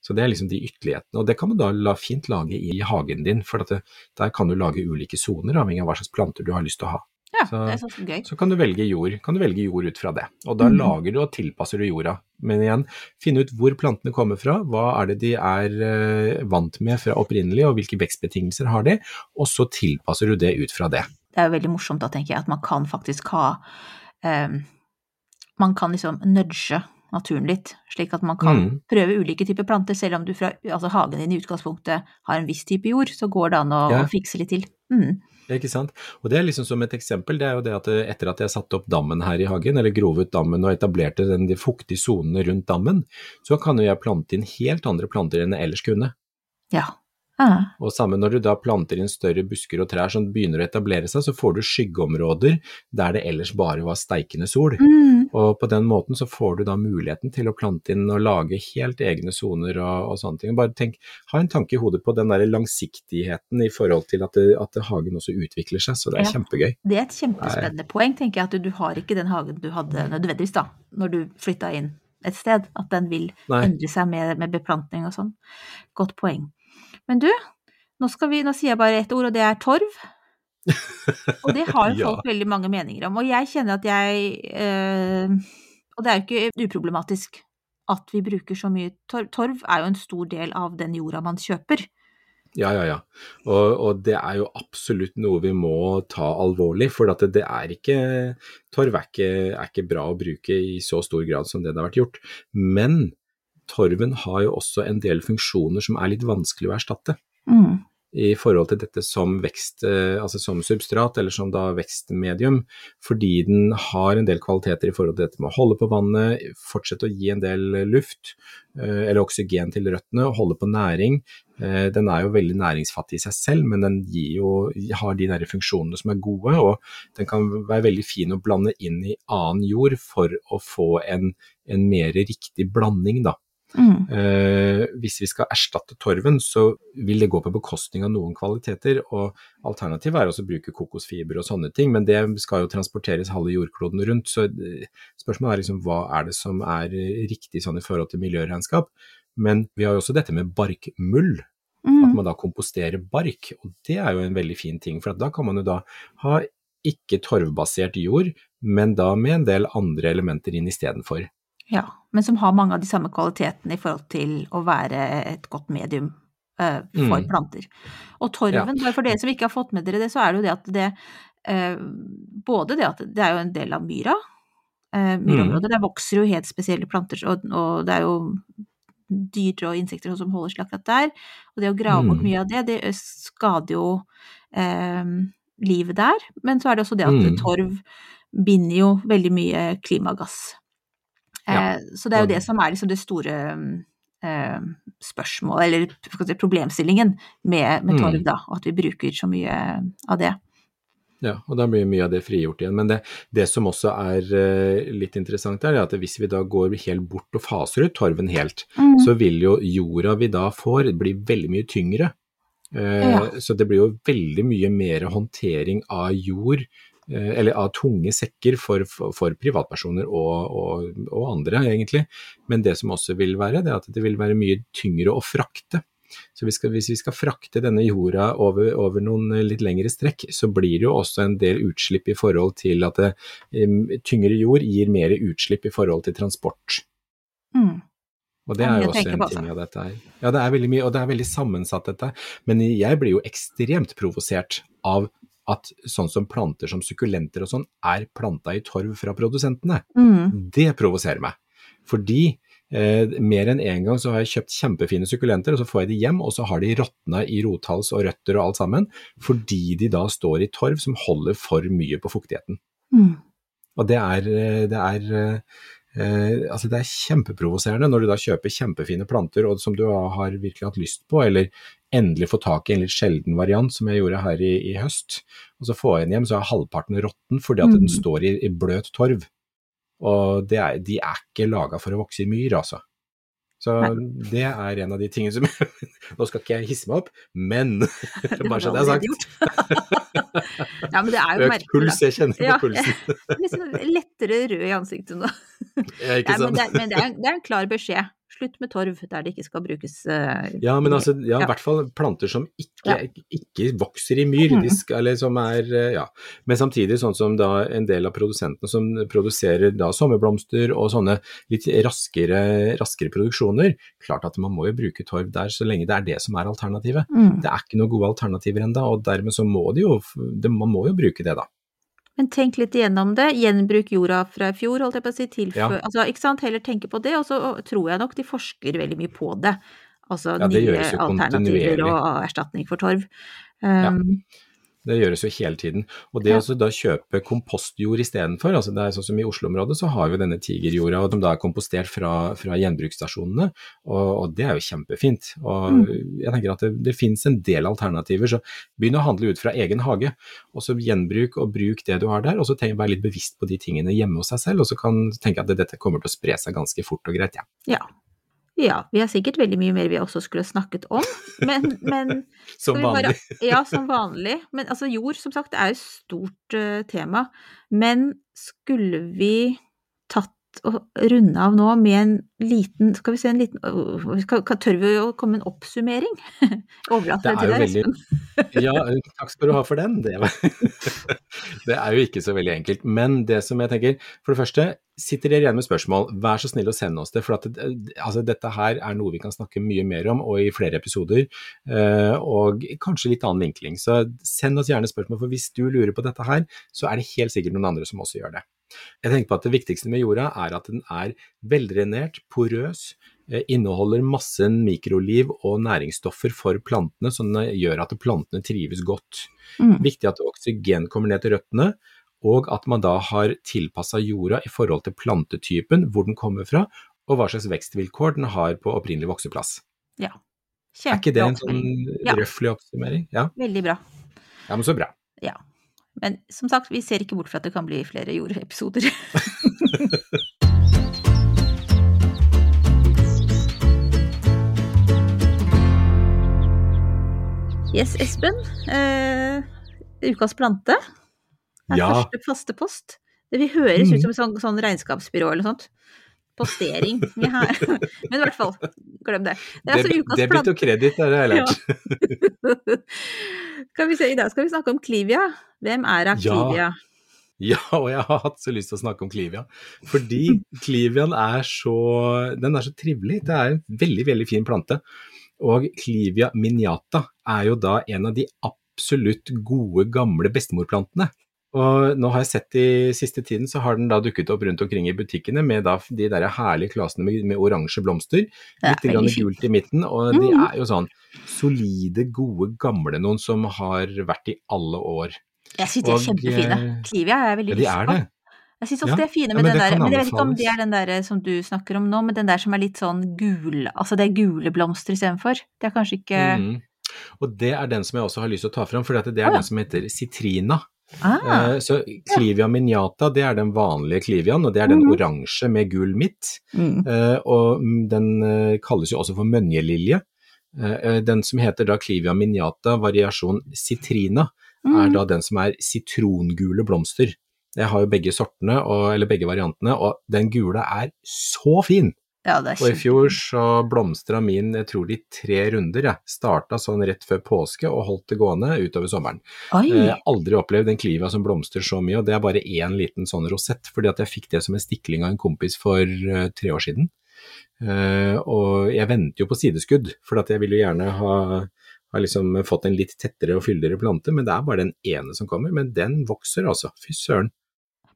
Så det er liksom de ytterlighetene, og det kan man da la, fint lage i hagen din, for det, der kan du lage ulike soner avhengig av hva slags planter du har lyst til å ha. Ja, Så- det er så gøy. Så kan du velge jord, kan du velge jord ut fra det. Og da mm. lager du og tilpasser du jorda. Men igjen, finne ut hvor plantene kommer fra, hva er det de er eh, vant med fra opprinnelig, og hvilke vekstbetingelser har de, og så tilpasser du det ut fra det. Det er jo veldig morsomt da, tenker jeg, at man kan faktisk ha um, Man kan liksom nudge naturen litt, slik at man kan Mm. prøve ulike typer planter, selv om du fra altså hagen din i utgangspunktet har en viss type jord, så går det an å, Ja. å fikse litt til. Mm. Ikke sant? Og det er liksom som et eksempel, det er jo det at eh, etter at jeg satte opp dammen her i hagen, eller grov ut dammen og etablerte den, de fuktige sonene rundt dammen, så kan jo jeg plante inn helt andre planter enn jeg ellers kunne. Ja. Ah. Og samme når du da planter inn større busker og trær som begynner å etablere seg, så får du skyggeområder der det ellers bare var steikende sol. Mm. Og på den måten så får du da muligheten til å plante inn og lage helt egne soner og, og sånne ting. Bare tenk, ha en tanke i hodet på den der langsiktigheten i forhold til at, det, at hagen også utvikler seg, så det er Ja. kjempegøy. Det er et kjempespennende poeng, tenker jeg, at du, du har ikke den hagen du hadde nødvendigvis da, når du flytta inn et sted, at den vil Nei. endre seg med, med beplantning og sånn. Godt poeng. Men du, nå, skal vi, nå sier jeg bare ett ord, og det er torv. Og det har jo Ja. folk veldig mange meninger om, og jeg kjenner at jeg eh, Og det er jo ikke uproblematisk at vi bruker så mye torv. Torv er jo en stor del av den jorda man kjøper. Ja, ja, ja. Og, og det er jo absolutt noe vi må ta alvorlig, for at det, det er ikke Torv er ikke, er ikke bra å bruke i så stor grad som det det har vært gjort. Men torven har jo også en del funksjoner som er litt vanskelig å erstatte. Mm. i forhold til dette som vekst, eh, altså som substrat, eller som da vekstmedium, fordi den har en del kvaliteter i forhold til dette med å holde på vannet, fortsette å gi en del luft, eh, eller oksygen til røttene, holde på næring. Eh, Den er jo veldig næringsfattig i seg selv, men den gir jo, har de der funksjonene som er gode, og den kan være veldig fin å blande inn i annen jord for å få en, en mer riktig blanding, da. Mm. Eh, hvis vi skal erstatte torven, så vil det gå på bekostning av noen kvaliteter. og Alternativet er også å bruke kokosfiber og sånne ting, men det skal jo transporteres halve jordkloden rundt. så eh, Spørsmålet er liksom hva er det som er eh, riktig sånn i forhold til miljøregnskap. Men vi har jo også dette med barkmull, at Mm. man da komposterer bark. og Det er jo en veldig fin ting, for at da kan man jo da ha ikke torvbasert jord, men da med en del andre elementer inn istedenfor. Ja, men som har mange av de samme kvalitetene i forhold til å være et godt medium uh, for Mm. planter. Og torven, ja. for dere som ikke har fått med dere det, så er det jo det at det uh, Både det at det er jo en del av myra, Myrområdet myrområder. Der vokser jo helt spesielle planter, og, og det er jo dyr og insekter som holder seg akkurat der. Og det å grave bort Mm. mye av det, det skader jo eh, livet der. Men så er det også det at Mm. torv binder jo veldig mye klimagass. Ja. Eh, så det er jo det som er liksom det store eh, spørsmålet, eller problemstillingen med, med Mm. torv, da, og at vi bruker så mye av det. Ja, og da blir mye av det frigjort igjen. Men det, det som også er eh, litt interessant er at hvis vi da går helt bort og faser ut torven helt, Mm. så vil jo jorda vi da får bli veldig mye tyngre. Eh, Ja. Så det blir jo veldig mye mer håndtering av jord, eller av tunge sekker for, for, for privatpersoner og, og, og andre, egentlig. Men det som også vil være, det er at det vil være mye tyngre å frakte. Så vi skal, hvis vi skal frakte denne jorda over, over noen litt lengre strekk, så blir det jo også en del utslipp i forhold til at det, tyngre jord gir mer utslipp i forhold til transport. Mm. Og Det er er jo også en ting altså. av dette her. Ja, det er veldig mye, og det er veldig sammensatt dette. Men jeg blir jo ekstremt provosert av at sånn som planter som sukkulenter og sånn, er planta i torv fra produsentene. Mm. Det provoserer meg. Fordi eh, mer enn én gang så har jeg kjøpt kjempefine sukkulenter, og så får jeg de hjem, og så har de råtna i rothals og røtter og alt sammen, fordi de da står i torv som holder for mye på fuktigheten. Mm. Og det er, eh, det er, eh, altså det er kjempeprovoserende når du da kjøper kjempefine planter og som du har virkelig hatt lyst på, eller endelig få tak i en litt sjelden variant som jeg gjorde her i, i høst. Og så får jeg den hjem, så er halvparten råtten fordi at den Mm. står i, i bløt torv. Og det er, de er ikke laga for å vokse i myr, altså. Så det er en av de tingene som Nå skal ikke jeg hisse meg opp, men bare så det er sagt. ja, men det er jo Økt merkelig. puls, jeg kjenner på Ja. pulsen. Litt sånn lettere rød i ansiktet nå. Ja, ikke Nei, men det, men det, er, det er en klar beskjed. Slutt med torv der det ikke skal brukes uh, Ja, men altså, ja, i hvert fall planter som ikke, Ja. ikke vokser i myr, mm. skal, eller som er, eh, ja. Men samtidig sånn som da en del av produsentene som produserer da sommerblomster og sånne litt raskere, raskere produksjoner, klart at man må jo bruke torv der så lenge det er det som er alternativet. mm. Det er ikke noen gode alternativer ennå, og dermed så må de jo, det, man må jo bruke det da. Men tenk litt igjennom det. Gjenbruk jorda fra i fjor, holdt jeg på å si. Tilfø... Ja. Altså, ikke sant. Heller tenke på det. Og så tror jeg nok de forsker veldig mye på det. Altså Ja, det nye alternativer og erstatning for torv. Ja. Det gjøres jo hele tiden. Og det å da kjøpe kompostjord istedenfor, altså det er sånn som i Oslo-området så har vi denne tigerjorda som da er kompostert fra, fra gjenbruksstasjonene, og, og det er jo kjempefint. Og Mm. jeg tenker at det, det finnes en del alternativer, så begynn å handle ut fra egen hage. Og så gjenbruk og bruk det du har der, og så tenk, vær litt bevisst på de tingene hjemme hos seg selv, og så kan tenke at det, dette kommer til å spre seg ganske fort og greit. Ja. ja. Ja, vi har sikkert veldig mye mer vi også skulle snakket om, men, men Som vanlig. bare-. Ja, som vanlig. Men altså, jord, som sagt, er et stort uh, tema. Men skulle vi og runde av nå med en liten Skal vi se en liten øh, skal, Tør vi å komme med en oppsummering? Overlate Det det til deg, Espen. Ja, takk skal du ha for den. Det, var... det er jo ikke så veldig enkelt. Men det som jeg tenker, for det første, sitter dere igjen med spørsmål, vær så snill å sende oss det. For at altså, dette her er noe vi kan snakke mye mer om, og i flere episoder. Og kanskje litt annen vinkling. Så send oss gjerne spørsmål, for hvis du lurer på dette her, så er det helt sikkert noen andre som også gjør det. Jeg tenker på at Det viktigste med jorda er at den er veldrenert, porøs, eh, inneholder masse mikroliv og næringsstoffer for plantene, som gjør at plantene trives godt. Mm. Viktig at oksygen kommer ned til røttene, og at man da har tilpassa jorda i forhold til plantetypen, hvor den kommer fra, og hva slags vekstvilkår den har på opprinnelig vokseplass. Ja. Er ikke det en sånn røfflig oppsummering? Ja. Veldig bra. ja, men så bra. Ja. Men som sagt, vi ser ikke bort fra at det kan bli flere jordepisoder. yes, Espen. Eh, ukas plante er Ja. første faste post. Det vil høres ut som et sånn, sånn regnskapsbyrå eller sånt. Postering. Har, Men i hvert fall, glem det. Det er altså ukas Debit og kreditt, det har jeg lært. skal vi se, I dag skal vi snakke om Clivia. Hvem er Clivia? Ja, og jeg har hatt så lyst til å snakke om Clivia. Fordi Clivian er så, den er så trivelig. Det er en veldig, veldig fin plante. Og Clivia miniata er jo da en av de absolutt gode, gamle bestemorplantene. Og nå har jeg sett i siste tiden så har den da dukket opp rundt omkring i butikkene med da de der herlige klasene med, med oransje blomster. Er Litt grann gult i midten, og de Mhm. er jo sånn solide, gode, gamle noen som har vært i alle år. Jeg syns de er kjempefine. eh, Clivia er veldig veldig Ja, de er det. Jeg syns ofte Ja, de er fine ja, med men den det der, men jeg vet ikke om det er den der som du snakker om nå, men den der som er litt sånn gul, altså det er gule blomster istedenfor. Det er kanskje ikke mm. Og det er den som jeg også har lyst til å ta fram, for det er oh, ja. den som heter citrina. Ah, Eh, Så Clivia miniata, det er den vanlige Cliviaen, og det er den Mhm. oransje med gull midt. mm. Eh, Og mm, den eh, kalles jo også for mønjelilje. Den som heter da Clivia miniata variasjon citrina, er Mm. da den som er sitrongule blomster. Jeg har jo begge sortene, og, eller begge variantene, og den gule er så fin! Ja, Og i fjor så blomstra min, jeg tror de tre runder, jeg. Starta sånn rett før påske og holdt det gående utover sommeren. Oi! Har aldri opplevd en kliva som blomstrer så mye, og det er bare én liten sånn rosett, fordi at jeg fikk det som en stikling av en kompis for eh, tre år siden. Eh, og jeg venter jo på sideskudd, for at jeg vil jo gjerne ha, har liksom fått en litt tettere og fyldigere plante, men det er bare den ene som kommer. Men den vokser altså, fy søren.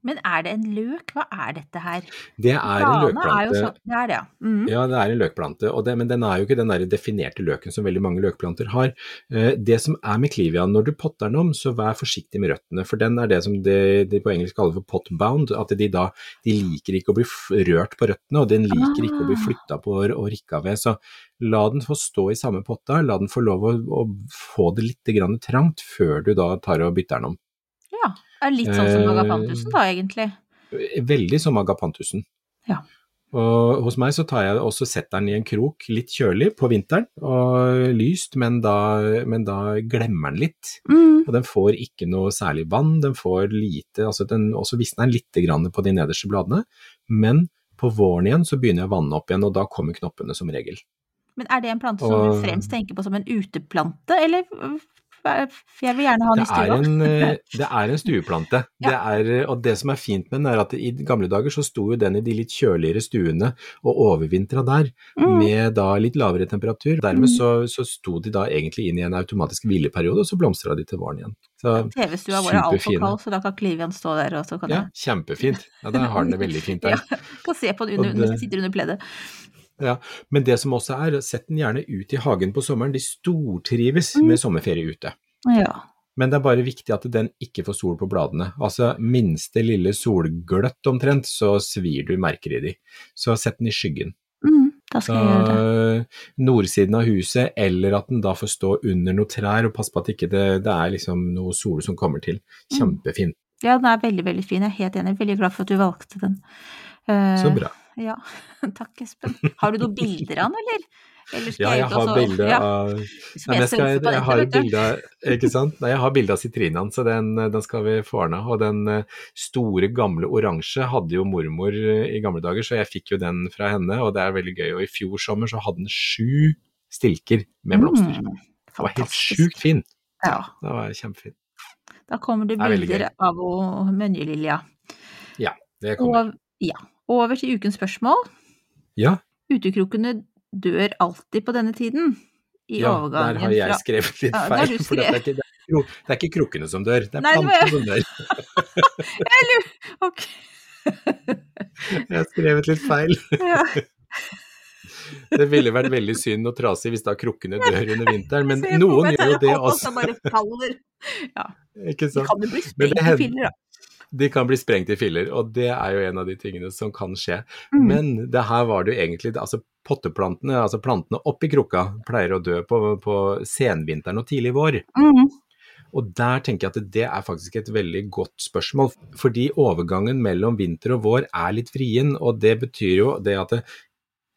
Men er det en løk? Hva er dette her? Det er en løkplante. Er sånn, det er det, ja. Mm. Ja, det er en løkplante, det, men den er jo ikke den der definerte løken som veldig mange løkplanter har. Eh, det som er med clivia, når du potter den om, så vær forsiktig med røttene, for den er det som de, de på engelsk kaller for potbound, at de da de liker ikke å bli rørt på røttene, og den liker ikke å bli Ah. flytta på og rikka ved. Så la den få stå i samme potta, la den få lov å, å få det litt grann trangt før du da tar og bytter den om. Det er litt sånn som Eh, agapantusen da, egentlig. Veldig som agapantusen. Ja. Og hos meg så tar jeg også setter den i en krok litt kjølig på vinteren, og lyst, men da, men da glemmer den litt. Mm. Og den får ikke noe særlig vann, den får lite, altså den, og så visner den litt grann på de nederste bladene, men på våren igjen så begynner jeg å vanne opp igjen, og da kommer knoppene som regel. Men er det en plante som Og- du fremst tenker på som en uteplante, eller jeg vil gjerne ha den i stua. en, eh, det er en stueplante. Ja. Det er, og det som er fint med den, er at i gamle dager så sto jo den i de litt kjøligere stuene og overvintra der, Mm. med da litt lavere temperatur. Dermed Mm. så, så sto de da egentlig inn i en automatisk hvileperiode, og så blomstra de til våren igjen. TV-stua vår er altfor kald, så da kan Klivian stå der, og så kan ja, kjempefint. Ja, da har den det veldig fint der. ja, kan se på den under, det- sitter under pleddet. Ja. Men det som også er, sett den gjerne ut i hagen på sommeren. De stortrives Mm. med sommerferie ute. Ja. Men det er bare viktig at den ikke får sol på bladene. Altså minste lille solgløtt omtrent, så svir du merker i de. Så sett den i skyggen. Mm, da Så skal jeg gjøre det. nordsiden av huset, eller at den da får stå under noen trær, og pass på at ikke det, ikke er liksom noe sol som kommer til. Mm. Ja, den er veldig, veldig fin. Jeg er helt enig. Veldig glad for at du valgte den. Eh, Så bra. Ja. Takk, Espen. Har du noen bilder av den, eller? eller Ja, jeg har bilde av ja. Nei, jeg jeg, skal, surfer jeg har bilde Ikke sant? Nei, jeg har bilde av sitrinaen, så den, den skal vi få ordna. Og den eh, store, gamle oransje hadde jo mormor eh, i gamle dager, så jeg fikk jo den fra henne, og det er veldig gøy. Og i fjor sommer så hadde den sju stilker med blomster. Mm, Det var helt sjukt fin. Ja. Det var kjempefin. Da kommer det Det er bilder av å- Ja, Det kommer. Og, ja. Over til ukens spørsmål. Ja, Utekrokene dør alltid på denne tiden. I ja, der har jeg fra skrevet litt Ja, feil. For det er, ikke, det, er kro, det er ikke krukkene som dør, det er Nei, plantene som dør. Jeg lurer Ok. Jeg har skrevet litt feil. Ja. Det ville vært veldig synd og trasig hvis da krukkene dør under vinteren, men noen gjør jo det jeg også. så bare faller. Ikke De Det kan jo bli Men det sprengt i filler, da. De kan bli sprengt i filler, og det er jo en av de tingene som kan skje. Mm. Men det her var det jo egentlig altså Potteplantene, altså plantene oppi krukka, pleier å dø på, på senvinteren og tidlig vår. Mm. Og der tenker jeg at det er faktisk et veldig godt spørsmål, fordi overgangen mellom vinter og vår er litt vrien, og det betyr jo det at det,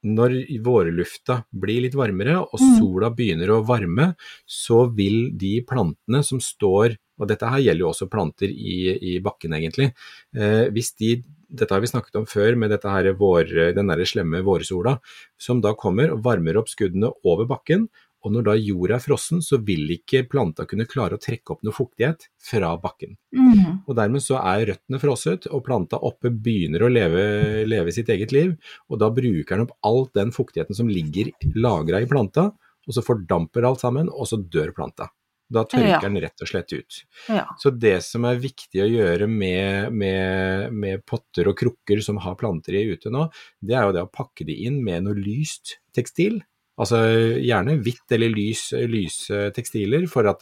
når vårlufta blir litt varmere og Mm. sola begynner å varme, så vil de plantene som står, og dette her gjelder jo også planter i, i bakken egentlig, eh, hvis de dette har vi snakket om før med dette her vår, den der slemme vårsola, som da kommer og varmer opp skuddene over bakken, Og når da jorda er frossen, så vil ikke planta kunne klare å trekke opp noe fuktighet fra bakken. Mm. Og dermed så er røttene frosset, og planta oppe begynner å leve, leve sitt eget liv. Og da bruker den opp all den fuktigheten som ligger lagra i planta, og så fordamper alt sammen, og så dør planta. Da tørker Ja. den rett og slett ut. Ja. Så det som er viktig å gjøre med, med, med potter og krukker som har planter i ute nå, det er jo det å pakke de inn med noe lyst tekstil. Altså gjerne hvitt eller lys, lyse tekstiler, for at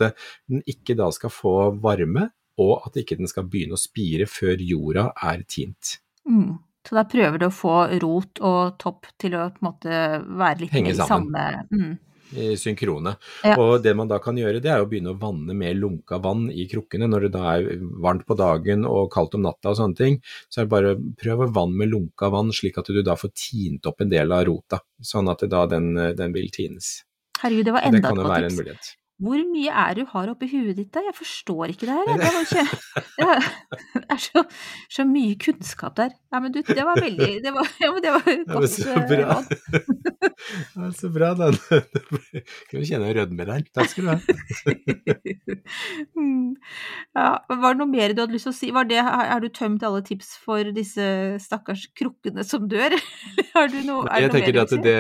den ikke da skal få varme, og at ikke den skal begynne å spire før jorda er tint. Mm. Så da prøver du å få rot og topp til å på en måte være litt Henge i sammen. samme mm. I synkrone. Ja. Og det man da kan gjøre, det er å begynne å vanne med lunka vann i krukkene når det da er varmt på dagen og kaldt om natta og sånne ting. Så er det bare å prøve vann med lunka vann, slik at du da får tint opp en del av rota. Sånn at da den, den vil tines. Herregud, det var enda et godt tips. Hvor mye er det du har oppi huet ditt da? Jeg forstår ikke det her. Det ikke Det er så, så mye kunnskap der. Ja, men du, det var veldig Det var, ja, men det var Ja, godt så eh, bra. Ja, så bra, den. Skal vi kjenne en rødme der. Takk skal du ha. Mm. Ja, var det noe mer du hadde lyst til å si? Var det, er du tømt alle tips for disse stakkars krukkene som dør? Har du noe, er det noe mer du vil si? det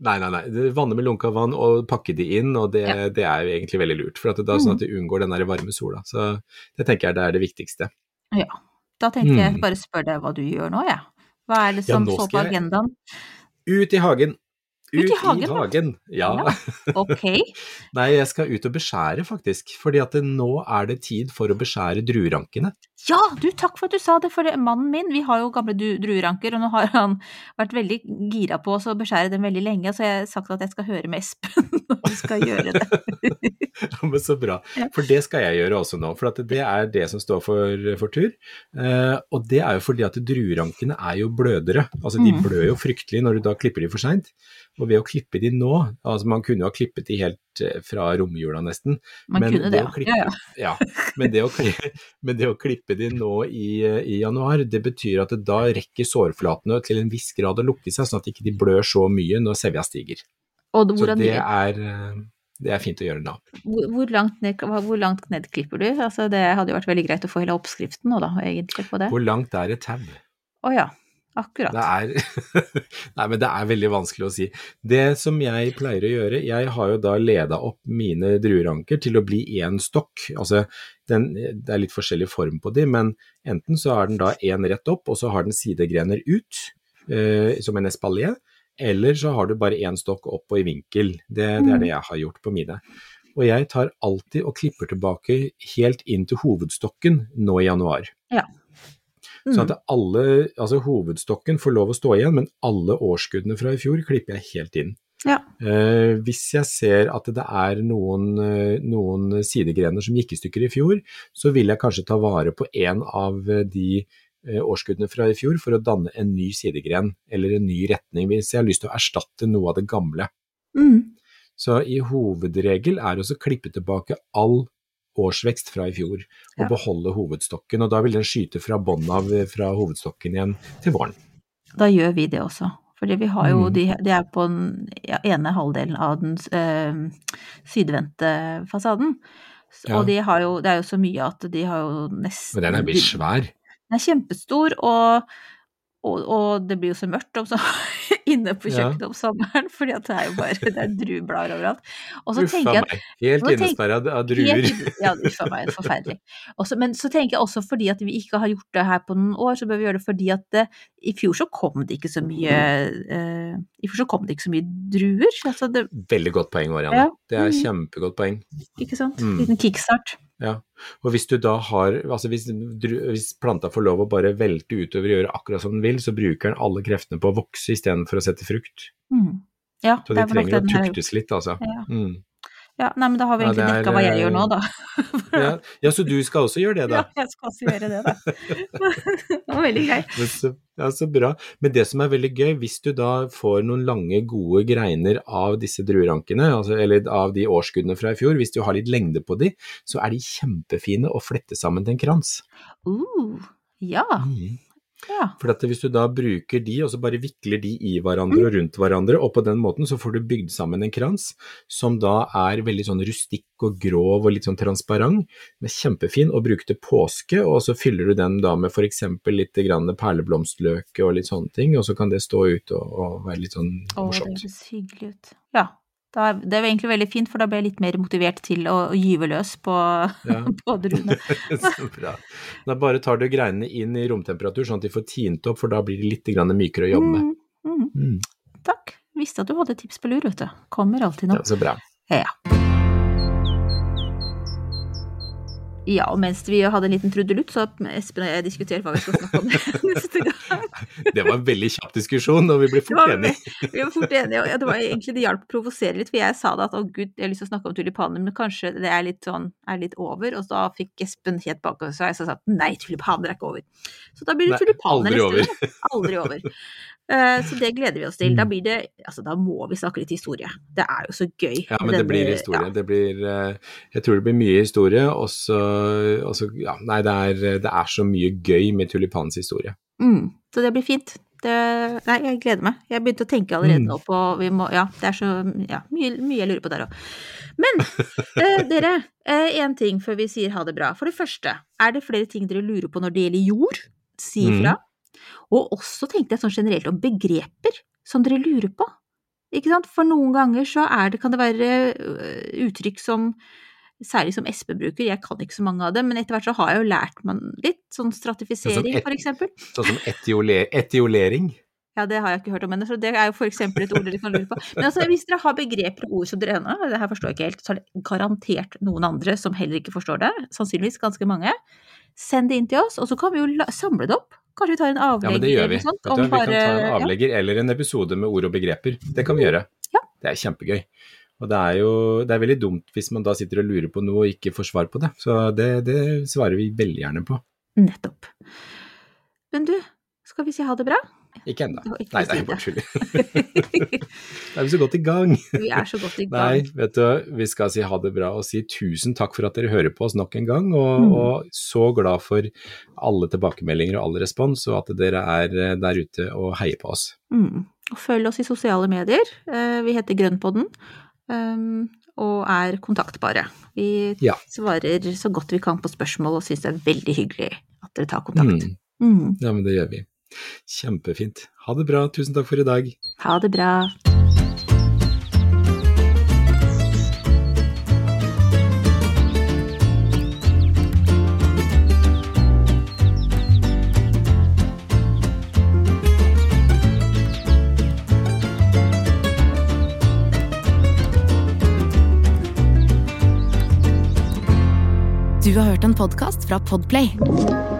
Nei, nei, nei. Vanne med lunka vann og pakke de inn, og det, Ja. det er jo egentlig veldig lurt. For at det er sånn Mm. at du unngår den der varme sola. Så det tenker jeg det er det viktigste. Ja. Da tenkte jeg Mm. bare spør deg hva du gjør nå, jeg. Ja. Hva er det Ja, som står på agendaen? Ut i hagen! Ut i hagen, I hagen. Ja. Ja. Ok. Nei, jeg skal ut og beskjære, faktisk. Fordi at det, nå er det tid for å beskjære druerankene. Ja, du, takk for at du sa det, for det, mannen min, vi har jo gamle drueranker, og nå har han vært veldig gira på oss å beskjære dem veldig lenge, så jeg har sagt at jeg skal høre med Espen når vi skal gjøre det. Ja, Men så bra. For det skal jeg gjøre også nå. For det er det som står for, for tur. Eh, og det er jo fordi at druerankene er jo blødere. Altså de Mm. blør jo fryktelig når du da klipper de for seint. Og ved å klippe de nå, altså man kunne jo ha klippet de helt eh, fra romjula nesten. Man Men kunne det, det klippe- ja, ja. Men det å, men det å klippe de nå i, i januar, det betyr at det da rekker sårflatene til en viss grad å lukke seg, sånn at ikke de blør så mye når sevja stiger. Og Så det er, eh, det er fint å gjøre nå. hvor, hvor, langt ned, hvor langt ned klipper du? Altså, det hadde jo vært veldig greit å få hele oppskriften nå, da, egentlig, på det. Hvor langt er et tau? Å ja, akkurat. Det er Nei, men det er veldig vanskelig å si. Det som jeg pleier å gjøre, jeg har jo da leda opp mine drueranker til å bli én stokk. Altså, den, det er litt forskjellig form på de, men enten så er den da én rett opp, og så har den sidegrener ut, eh, som en espalier, eller så har du bare én stokk opp og i vinkel. Det, det er det jeg har gjort på mine. Og jeg tar alltid og klipper tilbake helt inn til hovedstokken nå i januar. Mm. Sånn at alle, altså hovedstokken får lov å stå igjen, men alle årskuddene fra i fjor klipper jeg helt inn. Ja. Eh, hvis jeg ser at det er noen, eh, noen sidegrener som gikk i stykker i fjor, så vil jeg kanskje ta vare på en av eh, de eh, årskuddene fra i fjor for å danne en ny sidegren, eller en ny retning, hvis jeg har lyst til å erstatte noe av det gamle. Mm. Så i hovedregel er det å klippe tilbake all årsvekst fra i fjor, og Ja. beholde hovedstokken. Og da vil den skyte fra bånn av fra hovedstokken igjen til våren. Da gjør vi det også. Fordi vi har jo, Mm. de, de er på den ja, ene halvdelen av den eh, sydvendte fasaden. Ja. Og de har jo, det er jo så mye at de har jo nesten Men den er blitt svær. Den er kjempestor, og, og, og det blir jo så mørkt om så, inne på Ja. kjøkkenet om sommeren, fordi det er jo bare det er drueblader overalt. Og så tenker jeg at. Helt innesperra av druer. Ja, uff a meg, forferdelig. Også, men så tenker jeg også fordi at vi ikke har gjort det her på noen år, så bør vi gjøre det fordi at det, i fjor så kom det ikke så mye eh, I fjor så kom det ikke så mye druer. Altså det, Veldig godt poeng, Marianne. Ja. Det er Mm. kjempegodt poeng. ikke sant? Mm. Liten kickstart. Ja. Og hvis du da har Altså hvis, hvis planta får lov å bare velte utover og gjøre akkurat som den vil, så bruker den alle kreftene på å vokse istedenfor å sette frukt. Mm. Ja, Så de er trenger å tuktes litt, altså. Ja. Mm. Ja, nei, men da har vi egentlig er, dekka hva jeg eh, gjør nå, da. Ja. ja, så du skal også gjøre det, da? Ja, jeg skal også gjøre det, da. Det var veldig gøy. Så, ja, så bra. Men det som er veldig gøy, hvis du da får noen lange, gode greiner av disse druerankene, altså, eller av de årskuddene fra i fjor, hvis du har litt lengde på de, så er de kjempefine å flette sammen til en krans. Uh, ja. Mm. Ja. For at hvis du da bruker de, og så bare vikler de i hverandre og rundt hverandre, og på den måten så får du bygd sammen en krans som da er veldig sånn rustikk og grov og litt sånn transparent, men kjempefin og bruk til påske, og så fyller du den da med f.eks. litt grann perleblomstløk og litt sånne ting, og så kan det stå ut og, og være litt sånn Å, det høres hyggelig ut. Ja. Da, det var egentlig veldig fint, for da ble jeg litt mer motivert til å, å gyve løs på, Ja. på druene. så bra. Da bare tar du greinene inn i romtemperatur, sånn at de får tint opp, for da blir de litt mykere å jobbe med. Mm, mm. Mm. Takk. Visste at du hadde tips på lur, vet du. Kommer alltid Ja, så bra. Ja. Ja, og mens vi hadde en liten trudelutt, så har Espen og jeg diskutert hva vi skal snakke om neste gang. Det var en veldig kjapp diskusjon, og vi ble fort var- enige. Vi var fort enige, og det var egentlig det hjalp å provosere litt, for jeg sa da at å gud, jeg har lyst til å snakke om tulipaner, men kanskje det er litt sånn, er litt over, og da fikk Espen helt bak seg, og jeg sa at nei, tulipaner er ikke over. Så da blir det tulipaner neste gang. Aldri over. Eh, Så det gleder vi oss til. Da Mm. blir det, altså da må vi snakke litt historie. Det er jo så gøy. Ja, men det blir historie. ja. Det blir eh, Jeg tror det blir mye historie, og så Ja, nei, det er, det er så mye gøy med tulipanens historie. Mm, så det blir fint. Det, nei, jeg gleder meg. Jeg begynte å tenke allerede Mm. nå på vi må, Ja, det er så ja, mye, mye jeg lurer på der òg. Men eh, dere, én ting før vi sier ha det bra. For det første, er det flere ting dere lurer på når det gjelder jord? Si Mm. Og også tenkte jeg sånn generelt om begreper som dere lurer på. Ikke sant? For noen ganger så er det, kan det være øh, uttrykk som Særlig som Espe bruker, jeg kan ikke så mange av dem, men etter hvert så har jeg jo lært man litt, sånn stratifisering et- for eksempel. Sånn som etiole, etiolering. Ja, det har jeg ikke hørt om ennå, så det er jo for eksempel et ord dere kan lure på. Men altså, hvis dere har begreper og ord som dere ennå, det her forstår jeg ikke helt, så er det garantert noen andre som heller ikke forstår det, sannsynligvis ganske mange. Send det inn til oss, og så kan vi jo samle det opp. Kanskje vi tar en avlegger? Ja, men det gjør vi. sånt. Du, vi vi kan ta en avlegger ja. eller en episode med ord og begreper. Det kan vi gjøre. Ja. Det er kjempegøy. Og det er jo det er veldig dumt hvis man da sitter og lurer på noe og ikke får svar på det. Så det, det svarer vi veldig gjerne på. Nettopp. Men du, skal vi si ha det bra? Ikke ennå. Nei, det er bare tull. Da er vi så godt i gang. Vi er så godt i gang. Nei, vet du, vi skal si ha det bra og si tusen takk for at dere hører på oss nok en gang, og, Mm. og så glad for alle tilbakemeldinger og all respons, og at dere er eh, der ute og heier på oss. Mm. Følg oss i sosiale medier. Eh, Vi heter Grønnpodden. um, Og er kontaktbare. Vi Ja. svarer så godt vi kan på spørsmål og syns det er veldig hyggelig at dere tar kontakt. Mm. Mm. Ja, men det gjør vi. Kjempefint. Ha det bra, tusen takk for i dag. Ha det bra. Du har hørt en podkast fra Podplay.